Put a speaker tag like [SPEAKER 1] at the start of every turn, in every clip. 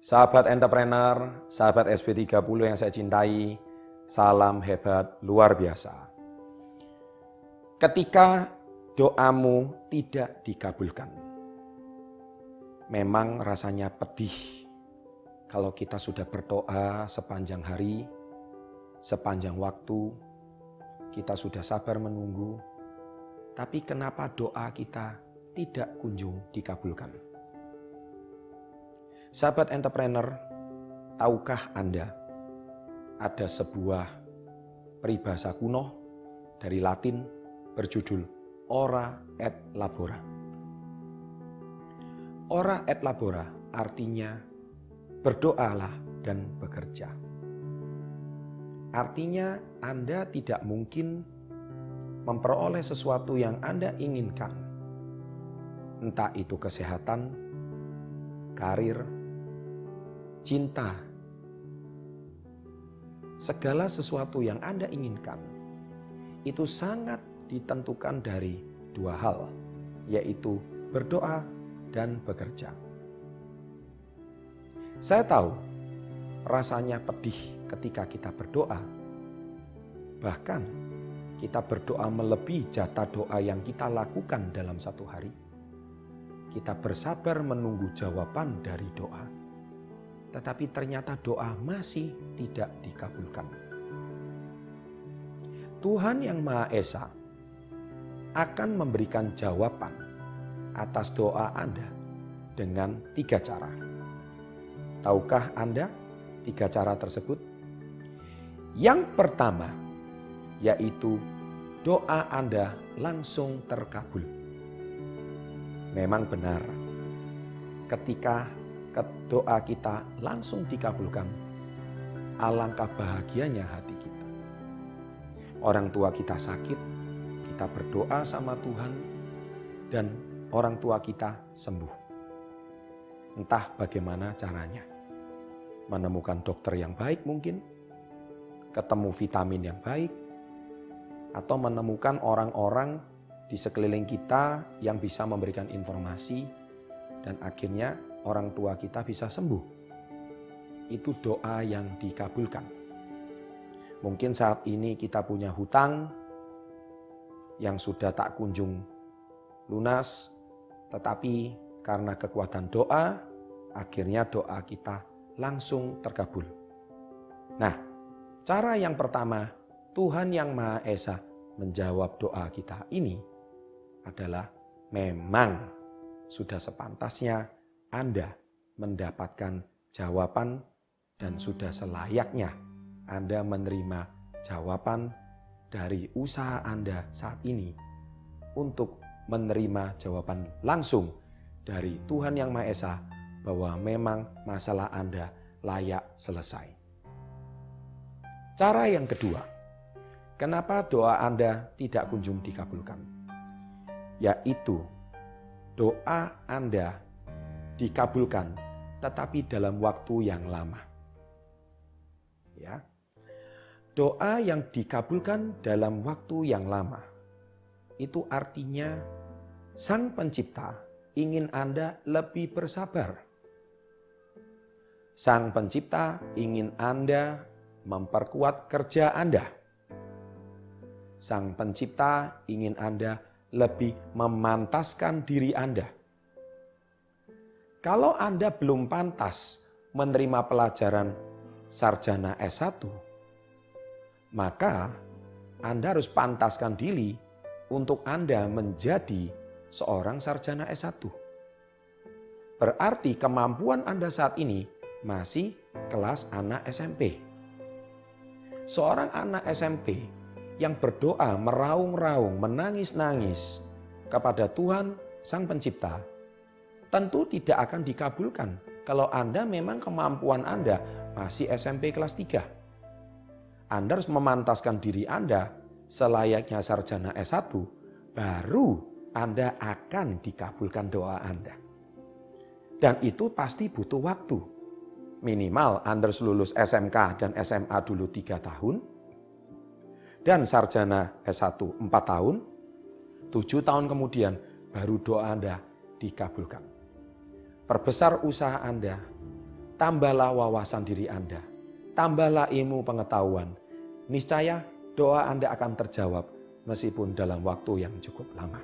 [SPEAKER 1] Sahabat entrepreneur, sahabat SB30 yang saya cintai, salam hebat luar biasa. Ketika doamu tidak dikabulkan, memang rasanya pedih kalau kita sudah berdoa sepanjang hari, sepanjang waktu, kita sudah sabar menunggu, tapi kenapa doa kita tidak kunjung dikabulkan? Sahabat entrepreneur, tahukah Anda ada sebuah peribahasa kuno dari Latin berjudul ora et labora. Ora et labora artinya berdoalah dan bekerja. Artinya Anda tidak mungkin memperoleh sesuatu yang Anda inginkan. Entah itu kesehatan, karir, cinta, segala sesuatu yang Anda inginkan itu sangat ditentukan dari dua hal, yaitu berdoa dan bekerja. Saya tahu rasanya pedih ketika kita berdoa. Bahkan kita berdoa melebihi jatah doa yang kita lakukan dalam satu hari. Kita bersabar menunggu jawaban dari doa. Tetapi ternyata doa masih tidak dikabulkan. Tuhan yang Maha Esa akan memberikan jawaban atas doa Anda dengan tiga cara. Tahukah Anda tiga cara tersebut? Yang pertama yaitu doa Anda langsung terkabul. Memang benar, ketika doa kita langsung dikabulkan, alangkah bahagianya hati kita. Orang tua kita sakit, kita berdoa sama Tuhan, dan orang tua kita sembuh. Entah bagaimana caranya menemukan dokter yang baik mungkin, ketemu vitamin yang baik, atau menemukan orang-orang di sekeliling kita yang bisa memberikan informasi dan akhirnya orang tua kita bisa sembuh. Itu doa yang dikabulkan. Mungkin saat ini kita punya hutang yang sudah tak kunjung lunas, tetapi karena kekuatan doa, akhirnya doa kita langsung terkabul. Nah, cara yang pertama Tuhan yang Maha Esa menjawab doa kita ini adalah memang sudah sepantasnya Anda mendapatkan jawaban dan sudah selayaknya Anda menerima jawaban dari usaha Anda saat ini untuk menerima jawaban langsung dari Tuhan Yang Maha Esa bahwa memang masalah Anda layak selesai. Cara yang kedua, kenapa doa Anda tidak kunjung dikabulkan? Yaitu doa Anda dikabulkan tetapi dalam waktu yang lama. Ya. Doa yang dikabulkan dalam waktu yang lama itu artinya Sang Pencipta ingin Anda lebih bersabar Sang Pencipta ingin Anda memperkuat kerja Anda. Sang Pencipta ingin Anda lebih memantaskan diri Anda. Kalau Anda belum pantas menerima pelajaran sarjana S1, maka Anda harus pantaskan diri untuk Anda menjadi seorang sarjana S1. Berarti kemampuan Anda saat ini masih kelas anak SMP. Seorang anak SMP yang berdoa meraung-raung, menangis-nangis kepada Tuhan Sang Pencipta, tentu tidak akan dikabulkan kalau Anda memang kemampuan Anda masih SMP kelas 3. Anda harus memantaskan diri Anda selayaknya sarjana S1, baru Anda akan dikabulkan doa Anda. Dan itu pasti butuh waktu minimal Anda harus lulus SMK dan SMA dulu 3 tahun, dan sarjana S1 4 tahun, 7 tahun kemudian baru doa Anda dikabulkan. Perbesar usaha Anda, tambahlah wawasan diri Anda, tambahlah ilmu pengetahuan. Niscaya doa Anda akan terjawab meskipun dalam waktu yang cukup lama.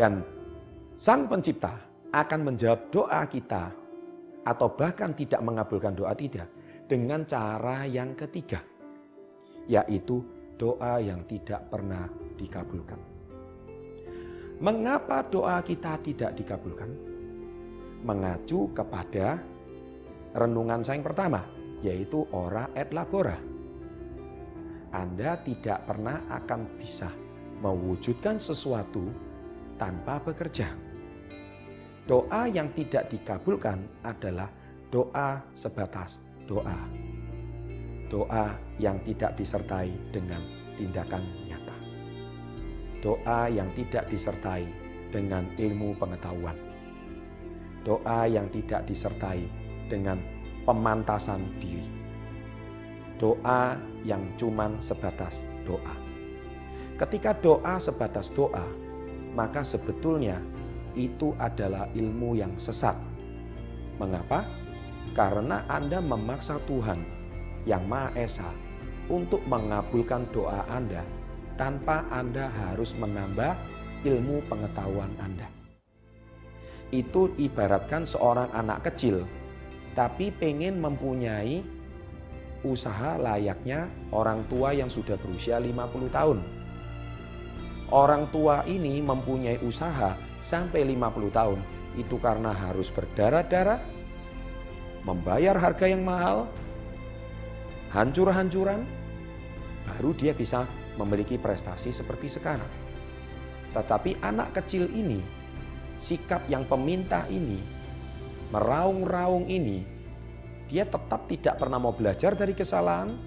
[SPEAKER 1] Dan Sang Pencipta akan menjawab doa kita atau bahkan tidak mengabulkan doa tidak dengan cara yang ketiga, yaitu doa yang tidak pernah dikabulkan. Mengapa doa kita tidak dikabulkan? Mengacu kepada renungan saya yang pertama, yaitu ora et labora. Anda tidak pernah akan bisa mewujudkan sesuatu tanpa bekerja. Doa yang tidak dikabulkan adalah doa sebatas doa. Doa yang tidak disertai dengan tindakan. Doa yang tidak disertai dengan ilmu pengetahuan. Doa yang tidak disertai dengan pemantasan diri. Doa yang cuman sebatas doa. Ketika doa sebatas doa, maka sebetulnya itu adalah ilmu yang sesat. Mengapa? Karena Anda memaksa Tuhan yang Maha Esa untuk mengabulkan doa Anda tanpa Anda harus menambah ilmu pengetahuan Anda. Itu ibaratkan seorang anak kecil, tapi pengen mempunyai usaha layaknya orang tua yang sudah berusia 50 tahun orang tua ini mempunyai usaha sampai 50 tahun itu karena harus berdarah-darah, membayar harga yang mahal, hancur-hancuran, baru dia bisa memiliki prestasi seperti sekarang. Tetapi anak kecil ini, sikap yang peminta ini, meraung-raung ini, dia tetap tidak pernah mau belajar dari kesalahan,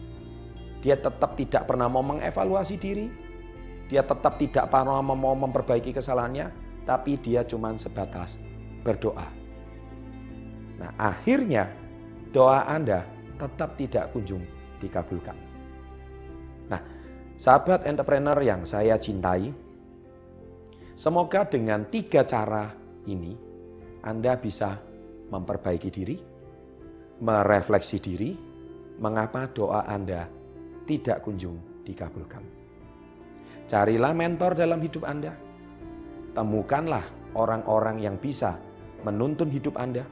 [SPEAKER 1] dia tetap tidak pernah mau mengevaluasi diri, dia tetap tidak pernah mau memperbaiki kesalahannya, tapi dia cuma sebatas berdoa. Nah, akhirnya doa Anda tetap tidak kunjung dikabulkan. Sahabat entrepreneur yang saya cintai, semoga dengan tiga cara ini Anda bisa memperbaiki diri, merefleksi diri, mengapa doa Anda tidak kunjung dikabulkan. Carilah mentor dalam hidup Anda. Temukanlah orang-orang yang bisa menuntun hidup Anda.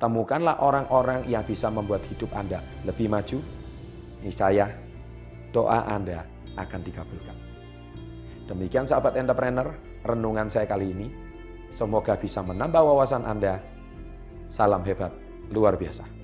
[SPEAKER 1] Temukanlah orang-orang yang bisa membuat hidup Anda lebih maju. Niscaya doa Anda akan dikabulkan. Demikian sahabat entrepreneur, renungan saya kali ini. Semoga bisa menambah wawasan Anda. Salam hebat, luar biasa.